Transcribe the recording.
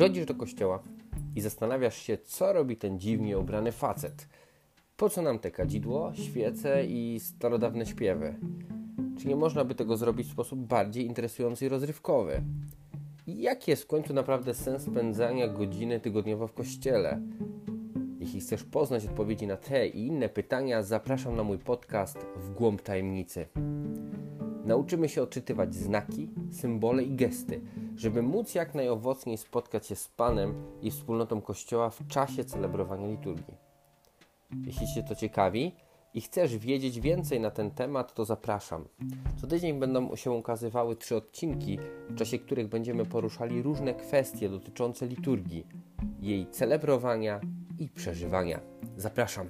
Przychodzisz do kościoła i zastanawiasz się, co robi ten dziwnie ubrany facet. Po co nam te kadzidło, świece i starodawne śpiewy? Czy nie można by tego zrobić w sposób bardziej interesujący i rozrywkowy? Jaki jest w końcu naprawdę sens spędzania godziny tygodniowo w kościele? Jeśli chcesz poznać odpowiedzi na te i inne pytania, zapraszam na mój podcast W głąb tajemnicy. Nauczymy się odczytywać znaki, symbole i gesty, żeby móc jak najowocniej spotkać się z Panem i wspólnotą Kościoła w czasie celebrowania liturgii. Jeśli Cię to ciekawi i chcesz wiedzieć więcej na ten temat, to zapraszam. Co tydzień będą się ukazywały trzy odcinki, w czasie których będziemy poruszali różne kwestie dotyczące liturgii, jej celebrowania i przeżywania. Zapraszam.